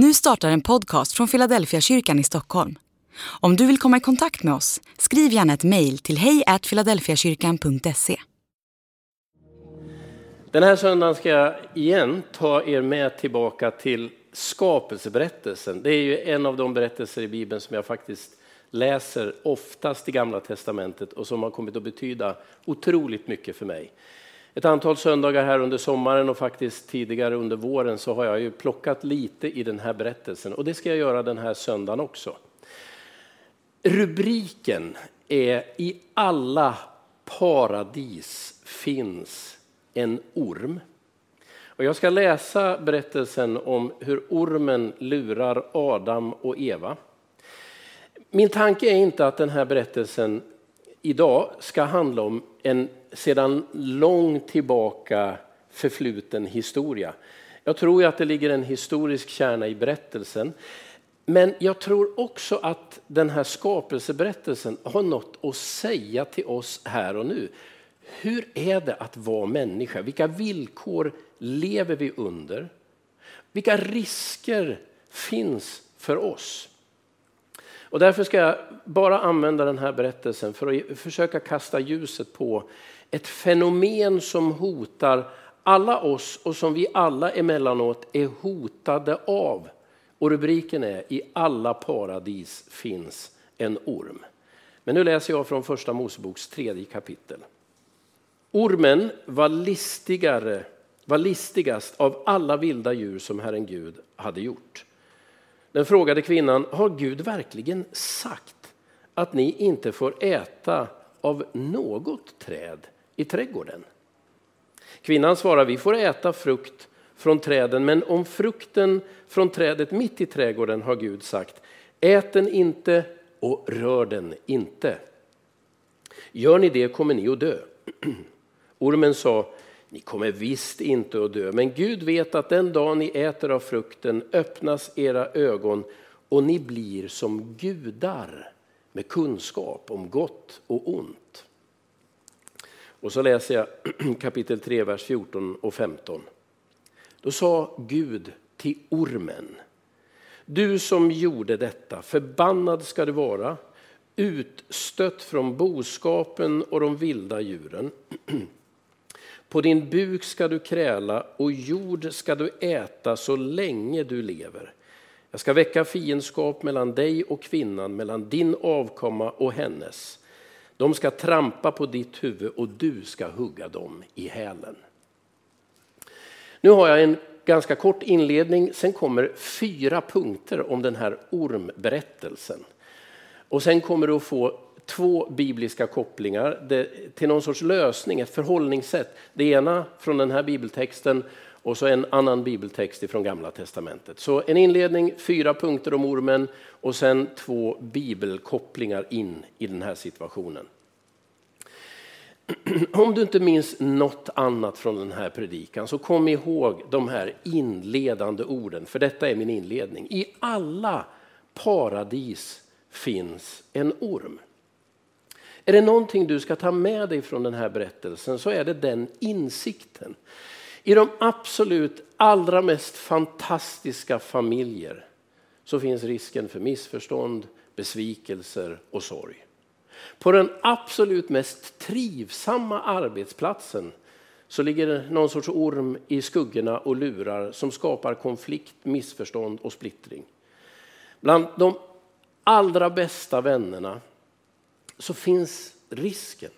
Nu startar en podcast från Philadelphia kyrkan i Stockholm. Om du vill komma i kontakt med oss, skriv gärna ett mejl till hejfiladelfiakyrkan.se. Den här söndagen ska jag igen ta er med tillbaka till skapelseberättelsen. Det är ju en av de berättelser i Bibeln som jag faktiskt läser oftast i Gamla Testamentet och som har kommit att betyda otroligt mycket för mig. Ett antal söndagar här under sommaren och faktiskt tidigare under våren så har jag ju plockat lite i den här berättelsen och det ska jag göra den här söndagen också. Rubriken är I alla paradis finns en orm. Och jag ska läsa berättelsen om hur ormen lurar Adam och Eva. Min tanke är inte att den här berättelsen idag ska handla om en sedan långt tillbaka förfluten historia. Jag tror att det ligger en historisk kärna i berättelsen. Men jag tror också att den här skapelseberättelsen har något att säga till oss här och nu. Hur är det att vara människa? Vilka villkor lever vi under? Vilka risker finns för oss? Och därför ska jag bara använda den här berättelsen för att försöka kasta ljuset på ett fenomen som hotar alla oss och som vi alla emellanåt är hotade av. Och rubriken är I alla paradis finns en orm. Men nu läser jag från första Moseboks tredje kapitel. Ormen var listigare var listigast av alla vilda djur som Herren Gud hade gjort. Den frågade kvinnan, har Gud verkligen sagt att ni inte får äta av något träd i trädgården? Kvinnan svarar, vi får äta frukt från träden, men om frukten från trädet mitt i trädgården har Gud sagt, ät den inte och rör den inte. Gör ni det kommer ni att dö. Ormen sa, ni kommer visst inte att dö, men Gud vet att den dag ni äter av frukten öppnas era ögon och ni blir som gudar med kunskap om gott och ont. Och så läser jag kapitel 3, vers 14 och 15. Då sa Gud till ormen. Du som gjorde detta, förbannad ska du vara, utstött från boskapen och de vilda djuren. På din buk ska du kräla och jord ska du äta så länge du lever. Jag ska väcka fiendskap mellan dig och kvinnan, mellan din avkomma och hennes. De ska trampa på ditt huvud och du ska hugga dem i hälen. Nu har jag en ganska kort inledning, sen kommer fyra punkter om den här ormberättelsen. Och sen kommer du att få två bibliska kopplingar till någon sorts lösning, ett förhållningssätt. Det ena från den här bibeltexten och så en annan bibeltext från Gamla Testamentet. Så en inledning, fyra punkter om ormen och sen två bibelkopplingar in i den här situationen. Om du inte minns något annat från den här predikan så kom ihåg de här inledande orden, för detta är min inledning. I alla paradis finns en orm. Är det någonting du ska ta med dig från den här berättelsen så är det den insikten. I de absolut allra mest fantastiska familjer så finns risken för missförstånd, besvikelser och sorg. På den absolut mest trivsamma arbetsplatsen så ligger det någon sorts orm i skuggorna och lurar som skapar konflikt, missförstånd och splittring. Bland de allra bästa vännerna så finns risken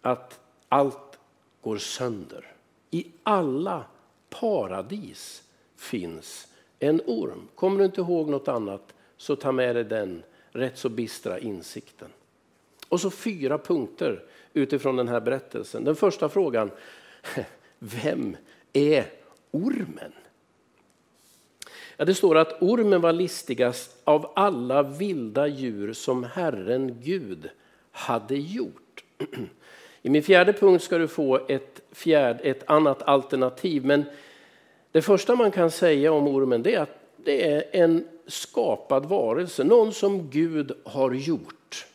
att allt går sönder. I alla paradis finns en orm. Kommer du inte ihåg något annat så ta med dig den rätt så bistra insikten. Och så fyra punkter utifrån den här berättelsen. Den första frågan, vem är ormen? Ja, det står att ormen var listigast av alla vilda djur som Herren Gud hade gjort. I min fjärde punkt ska du få ett, fjärde, ett annat alternativ. Men det första man kan säga om ormen är att det är en skapad varelse, någon som Gud har gjort.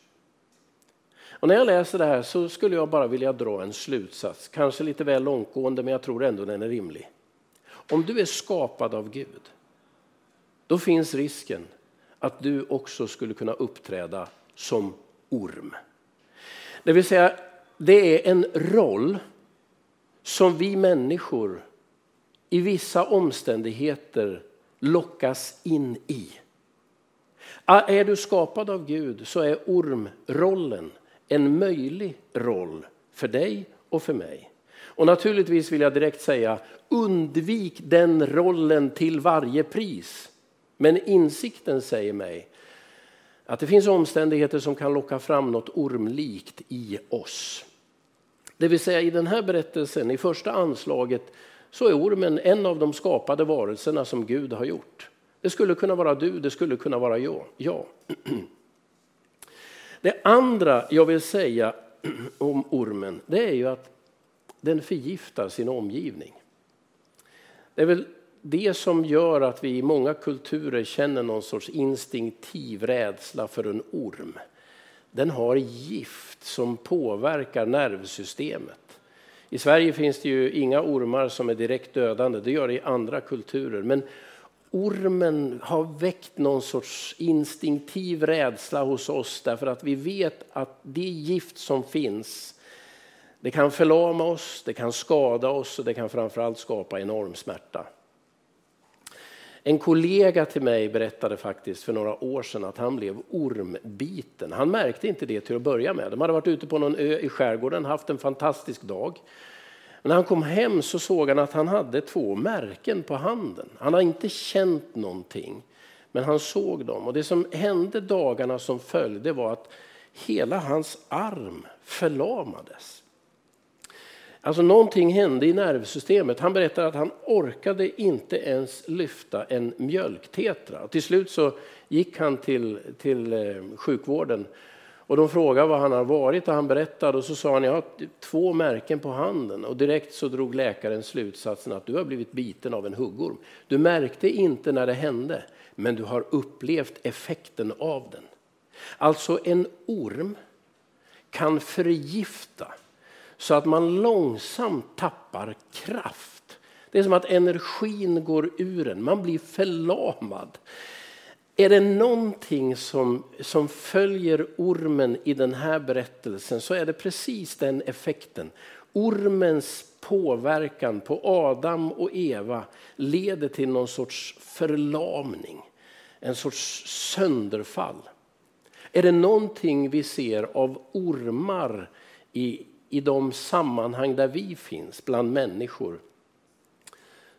Och när jag läser det här så skulle jag bara vilja dra en slutsats, kanske lite väl långtgående men jag tror ändå den är rimlig. Om du är skapad av Gud då finns risken att du också skulle kunna uppträda som orm. Det vill säga, det är en roll som vi människor i vissa omständigheter lockas in i. Ah, är du skapad av Gud så är ormrollen en möjlig roll för dig och för mig. Och naturligtvis vill jag direkt säga, undvik den rollen till varje pris. Men insikten säger mig att det finns omständigheter som kan locka fram något ormlikt i oss. Det vill säga i den här berättelsen, i första anslaget, så är ormen en av de skapade varelserna som Gud har gjort. Det skulle kunna vara du, det skulle kunna vara jag. Ja. Det andra jag vill säga om ormen, det är ju att den förgiftar sin omgivning. Det är väl det som gör att vi i många kulturer känner någon sorts instinktiv rädsla för en orm. Den har gift som påverkar nervsystemet. I Sverige finns det ju inga ormar som är direkt dödande, det gör det i andra kulturer. Men ormen har väckt någon sorts instinktiv rädsla hos oss därför att vi vet att det gift som finns det kan förlama oss, det kan skada oss och det kan framförallt skapa enorm smärta. En kollega till mig berättade faktiskt för några år sedan att han blev ormbiten. Han märkte inte det till att börja med. De hade varit ute på någon ö i skärgården, haft en fantastisk dag. Men när han kom hem så såg han att han hade två märken på handen. Han har inte känt någonting, men han såg dem. Och det som hände dagarna som följde var att hela hans arm förlamades. Alltså någonting hände i nervsystemet. Han berättade att han orkade inte ens lyfta en mjölktetra. Till slut så gick han till, till eh, sjukvården och de frågade var han har varit och han berättade och så sa han jag har två märken på handen och direkt så drog läkaren slutsatsen att du har blivit biten av en huggorm. Du märkte inte när det hände men du har upplevt effekten av den. Alltså en orm kan förgifta så att man långsamt tappar kraft. Det är som att energin går ur en, man blir förlamad. Är det någonting som, som följer ormen i den här berättelsen så är det precis den effekten. Ormens påverkan på Adam och Eva leder till någon sorts förlamning, en sorts sönderfall. Är det någonting vi ser av ormar i, i de sammanhang där vi finns, bland människor,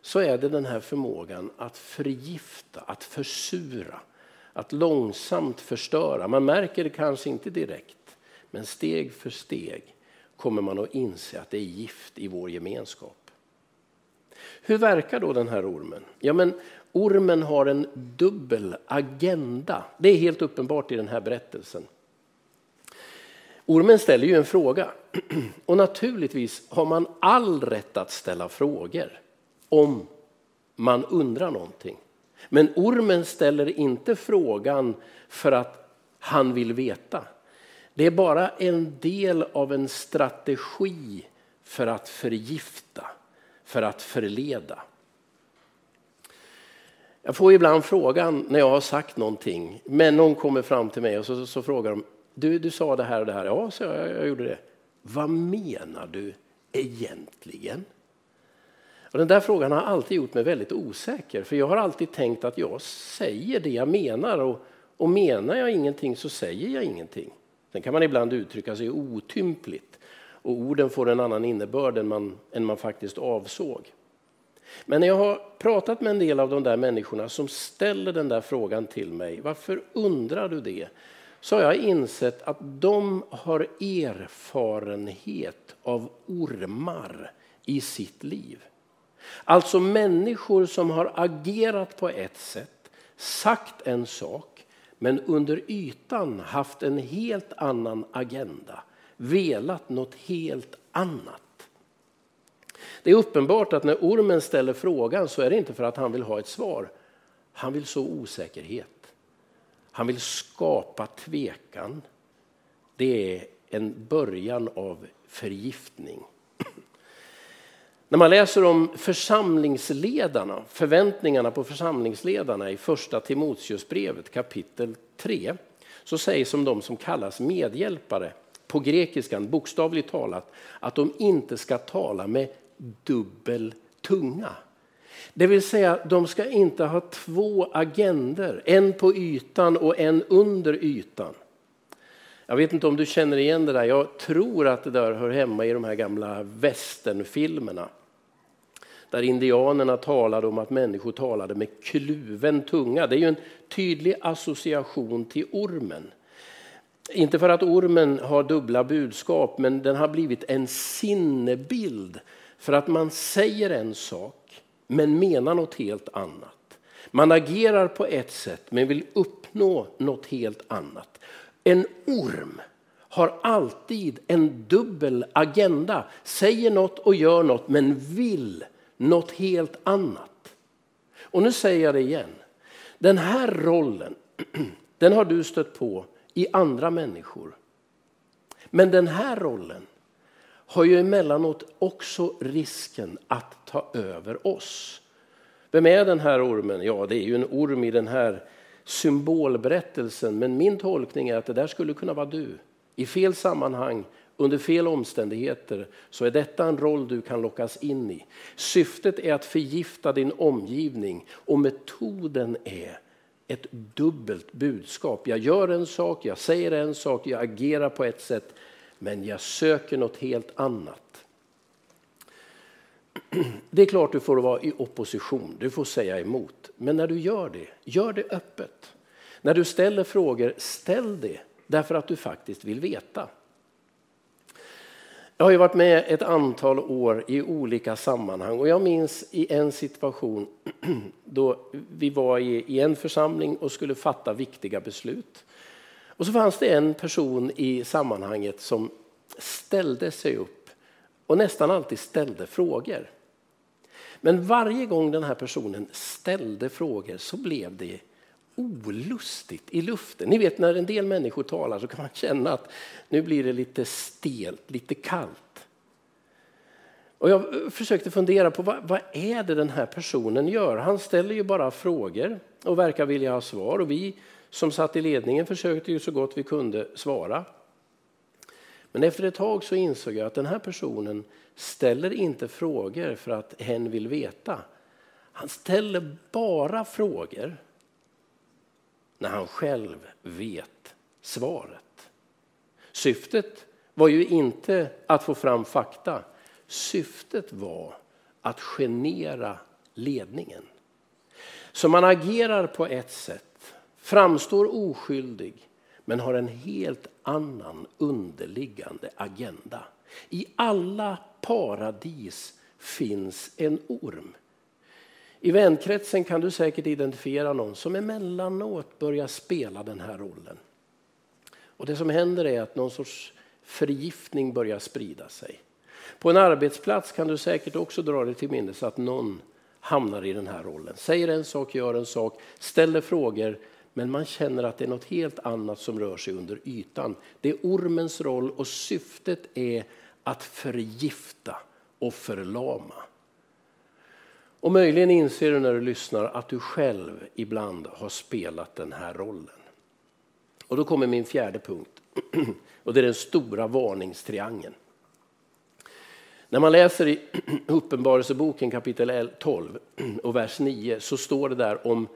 så är det den här förmågan att förgifta, att försura, att långsamt förstöra. Man märker det kanske inte direkt, men steg för steg kommer man att inse att det är gift i vår gemenskap. Hur verkar då den här ormen? Ja, men ormen har en dubbel agenda. Det är helt uppenbart i den här berättelsen. Ormen ställer ju en fråga. Och naturligtvis har man all rätt att ställa frågor om man undrar någonting. Men ormen ställer inte frågan för att han vill veta. Det är bara en del av en strategi för att förgifta, för att förleda. Jag får ibland frågan när jag har sagt någonting, men någon kommer fram till mig och så, så frågar de, du, du sa det här och det här. Ja, så jag, jag gjorde det. Vad menar du egentligen? Och den där frågan har alltid gjort mig väldigt osäker. För jag har alltid tänkt att jag säger det jag menar. Och, och menar jag ingenting så säger jag ingenting. Sen kan man ibland uttrycka sig otympligt. Och orden får en annan innebörd än man, än man faktiskt avsåg. Men när jag har pratat med en del av de där människorna som ställer den där frågan till mig. Varför undrar du det? Så har jag insett att de har erfarenhet av ormar i sitt liv. Alltså människor som har agerat på ett sätt, sagt en sak men under ytan haft en helt annan agenda, velat något helt annat. Det är uppenbart att när ormen ställer frågan så är det inte för att han vill ha ett svar. Han vill så osäkerhet. Han vill skapa tvekan. Det är en början av förgiftning. När man läser om församlingsledarna, förväntningarna på församlingsledarna i första Timoteusbrevet kapitel 3 så sägs om de som kallas medhjälpare på grekiskan bokstavligt talat att de inte ska tala med dubbel tunga. Det vill säga, de ska inte ha två agender, en på ytan och en under ytan. Jag vet inte om du känner igen det där. Jag tror att det där hör hemma i de här gamla västernfilmerna. Där indianerna talade om att människor talade med kluven tunga. Det är ju en tydlig association till ormen. Inte för att ormen har dubbla budskap, men den har blivit en sinnebild för att man säger en sak men menar något helt annat. Man agerar på ett sätt men vill uppnå något helt annat. En orm har alltid en dubbel agenda, säger något och gör något men vill något helt annat. Och nu säger jag det igen. Den här rollen, den har du stött på i andra människor. Men den här rollen har ju emellanåt också risken att ta över oss. Vem är den här ormen? Ja, det är ju en orm i den här symbolberättelsen. Men min tolkning är att det där skulle kunna vara du. I fel sammanhang, under fel omständigheter, så är detta en roll du kan lockas in i. Syftet är att förgifta din omgivning och metoden är ett dubbelt budskap. Jag gör en sak, jag säger en sak, jag agerar på ett sätt, men jag söker något helt annat. Det är klart du får vara i opposition, du får säga emot. Men när du gör det, gör det öppet. När du ställer frågor, ställ det därför att du faktiskt vill veta. Jag har ju varit med ett antal år i olika sammanhang och jag minns i en situation då vi var i en församling och skulle fatta viktiga beslut. Och så fanns det en person i sammanhanget som ställde sig upp och nästan alltid ställde frågor. Men varje gång den här personen ställde frågor så blev det olustigt i luften. Ni vet när en del människor talar så kan man känna att nu blir det lite stelt, lite kallt. Och jag försökte fundera på vad, vad, är det den här personen gör? Han ställer ju bara frågor och verkar vilja ha svar. Och vi som satt i ledningen försökte ju så gott vi kunde svara. Men efter ett tag så insåg jag att den här personen ställer inte frågor för att hen vill veta. Han ställer bara frågor när han själv vet svaret. Syftet var ju inte att få fram fakta. Syftet var att genera ledningen. Så man agerar på ett sätt, framstår oskyldig men har en helt annan underliggande agenda. I alla paradis finns en orm. I vänkretsen kan du säkert identifiera någon som emellanåt börjar spela den här rollen. Och det som händer är att någon sorts förgiftning börjar sprida sig. På en arbetsplats kan du säkert också dra dig till minnes att någon hamnar i den här rollen. Säger en sak, gör en sak, ställer frågor men man känner att det är något helt annat som rör sig under ytan. Det är ormens roll och syftet är att förgifta och förlama. Och möjligen inser du när du lyssnar att du själv ibland har spelat den här rollen. Och då kommer min fjärde punkt. Och det är den stora varningstriangeln. När man läser i Uppenbarelseboken kapitel 12 och vers 9 så står det där om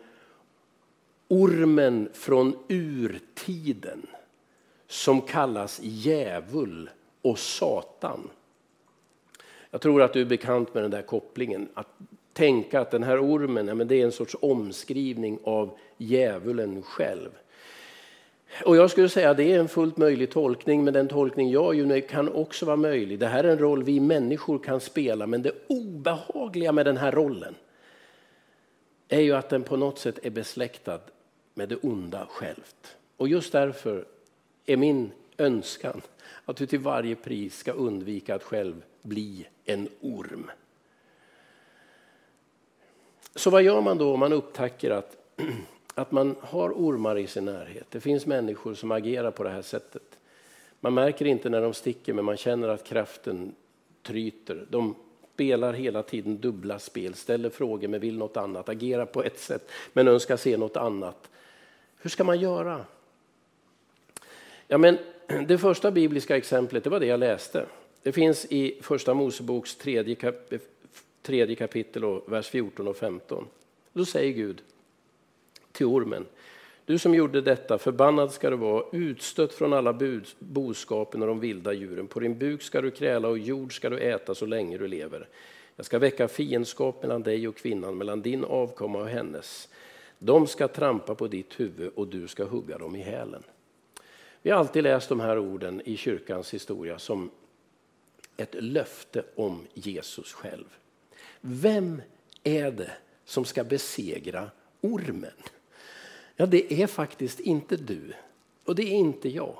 ormen från urtiden som kallas djävul och Satan. Jag tror att du är bekant med den där kopplingen. Att tänka att den här ormen ja, men det är en sorts omskrivning av djävulen själv. Och jag skulle säga att det är en fullt möjlig tolkning, men den tolkning jag gör kan också vara möjlig. Det här är en roll vi människor kan spela, men det obehagliga med den här rollen är ju att den på något sätt är besläktad med det onda självt. Och just därför är min önskan att du till varje pris ska undvika att själv bli en orm. Så vad gör man då om man upptäcker att, att man har ormar i sin närhet? Det finns människor som agerar på det här sättet. Man märker inte när de sticker men man känner att kraften tryter. De spelar hela tiden dubbla spel, ställer frågor men vill något annat, agerar på ett sätt men önskar se något annat. Hur ska man göra? Ja, men det första bibliska exemplet det var det jag läste. Det finns i Första Moseboks tredje, kap tredje kapitel, och vers 14 och 15. Då säger Gud till ormen, du som gjorde detta, förbannad ska du vara, utstött från alla boskapen och de vilda djuren. På din buk ska du kräla och jord ska du äta så länge du lever. Jag ska väcka fiendskap mellan dig och kvinnan, mellan din avkomma och hennes. De ska trampa på ditt huvud och du ska hugga dem i hälen. Vi har alltid läst de här orden i kyrkans historia som ett löfte om Jesus själv. Vem är det som ska besegra ormen? Ja, det är faktiskt inte du och det är inte jag.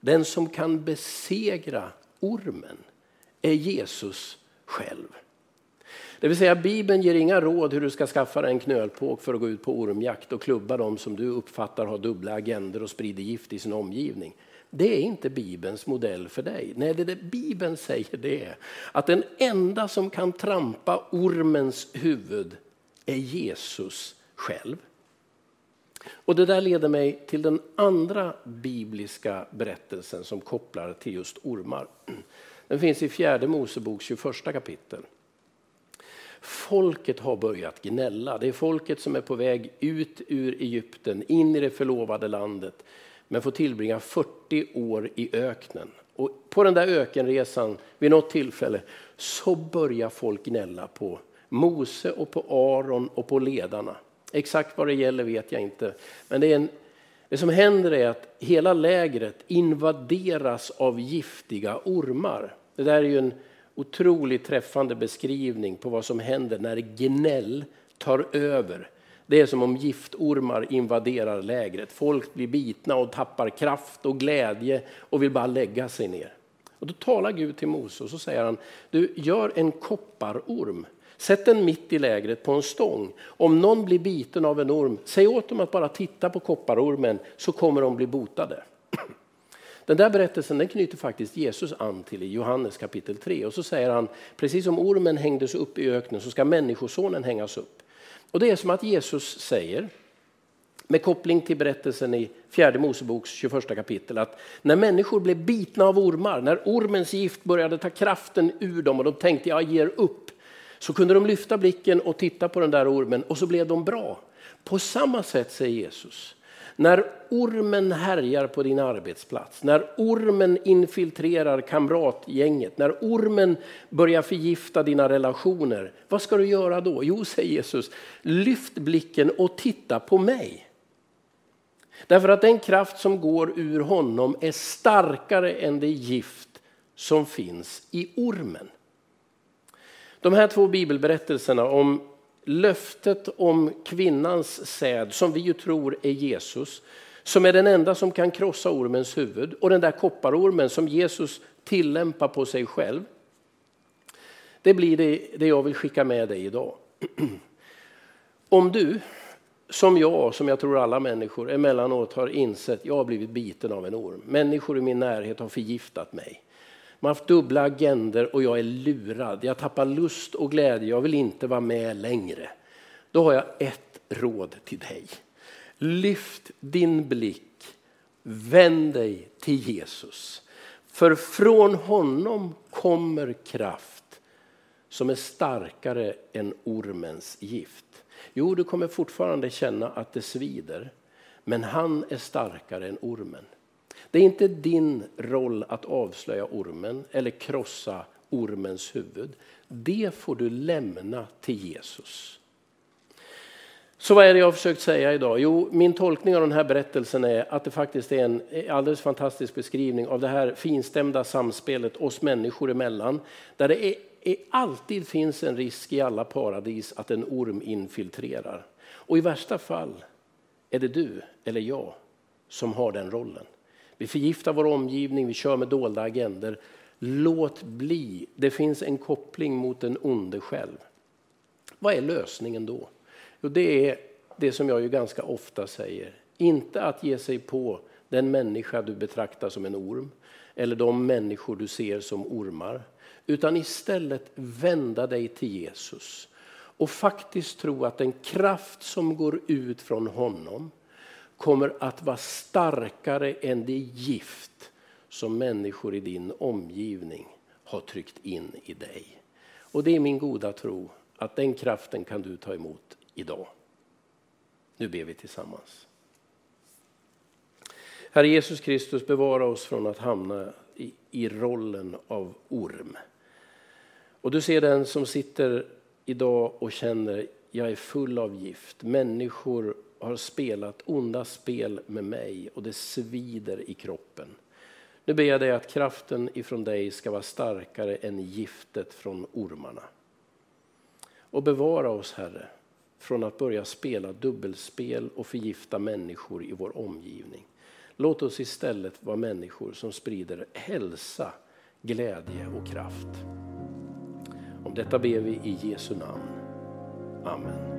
Den som kan besegra ormen är Jesus själv. Det vill säga Bibeln ger inga råd hur du ska skaffa dig en knölpåk för att gå ut på ormjakt och klubba dem som du uppfattar har dubbla agender och sprider gift i sin omgivning. Det är inte Bibelns modell för dig. Nej, det, det Bibeln säger det är att den enda som kan trampa ormens huvud är Jesus själv. Och Det där leder mig till den andra bibliska berättelsen som kopplar till just ormar. Den finns i fjärde Mosebok 21 kapitel. Folket har börjat gnälla. Det är folket som är på väg ut ur Egypten, in i det förlovade landet, men får tillbringa 40 år i öknen. Och på den där ökenresan, vid något tillfälle, så börjar folk gnälla på Mose och på Aron och på ledarna. Exakt vad det gäller vet jag inte. Men det, en, det som händer är att hela lägret invaderas av giftiga ormar. Det där är ju en otroligt träffande beskrivning på vad som händer när gnäll tar över. Det är som om giftormar invaderar lägret. Folk blir bitna och tappar kraft och glädje och vill bara lägga sig ner. Och då talar Gud till Mose och så säger han, du gör en kopparorm Sätt den mitt i lägret på en stång. Om någon blir biten av en orm, säg åt dem att bara titta på kopparormen så kommer de bli botade. Den där berättelsen den knyter faktiskt Jesus an till i Johannes kapitel 3. Och så säger han, precis som ormen hängdes upp i öknen så ska människosonen hängas upp. Och det är som att Jesus säger, med koppling till berättelsen i fjärde Moseboks 21 kapitel, att när människor blev bitna av ormar, när ormens gift började ta kraften ur dem och de tänkte jag ger upp, så kunde de lyfta blicken och titta på den där ormen och så blev de bra. På samma sätt säger Jesus, när ormen härjar på din arbetsplats, när ormen infiltrerar kamratgänget, när ormen börjar förgifta dina relationer, vad ska du göra då? Jo, säger Jesus, lyft blicken och titta på mig. Därför att den kraft som går ur honom är starkare än det gift som finns i ormen. De här två bibelberättelserna om löftet om kvinnans säd, som vi ju tror är Jesus, som är den enda som kan krossa ormens huvud, och den där kopparormen som Jesus tillämpar på sig själv. Det blir det, det jag vill skicka med dig idag. Om du, som jag, som jag tror alla människor, emellanåt har insett att jag har blivit biten av en orm. Människor i min närhet har förgiftat mig. Man har haft dubbla agender och jag är lurad. Jag tappar lust och glädje, jag vill inte vara med längre. Då har jag ett råd till dig. Lyft din blick, vänd dig till Jesus. För från honom kommer kraft som är starkare än ormens gift. Jo, du kommer fortfarande känna att det svider, men han är starkare än ormen. Det är inte din roll att avslöja ormen eller krossa ormens huvud. Det får du lämna till Jesus. Så vad är det jag har försökt säga idag? Jo, min tolkning av den här berättelsen är att det faktiskt är en alldeles fantastisk beskrivning av det här finstämda samspelet oss människor emellan. Där det är, är, alltid finns en risk i alla paradis att en orm infiltrerar. Och i värsta fall är det du eller jag som har den rollen. Vi förgiftar vår omgivning, vi kör med dolda agender. Låt bli. Det finns en koppling mot den onde själv. Vad är lösningen då? Jo, det är det som jag ju ganska ofta säger. Inte att ge sig på den människa du betraktar som en orm eller de människor du ser som ormar. utan istället vända dig till Jesus och faktiskt tro att den kraft som går ut från honom kommer att vara starkare än det gift som människor i din omgivning har tryckt in i dig. Och det är min goda tro att den kraften kan du ta emot idag. Nu ber vi tillsammans. Herre Jesus Kristus, bevara oss från att hamna i, i rollen av orm. Och du ser den som sitter idag och känner jag är full av gift. Människor har spelat onda spel med mig och det svider i kroppen. Nu ber jag dig att kraften ifrån dig ska vara starkare än giftet från ormarna. Och bevara oss Herre från att börja spela dubbelspel och förgifta människor i vår omgivning. Låt oss istället vara människor som sprider hälsa, glädje och kraft. Om detta ber vi i Jesu namn. Amen.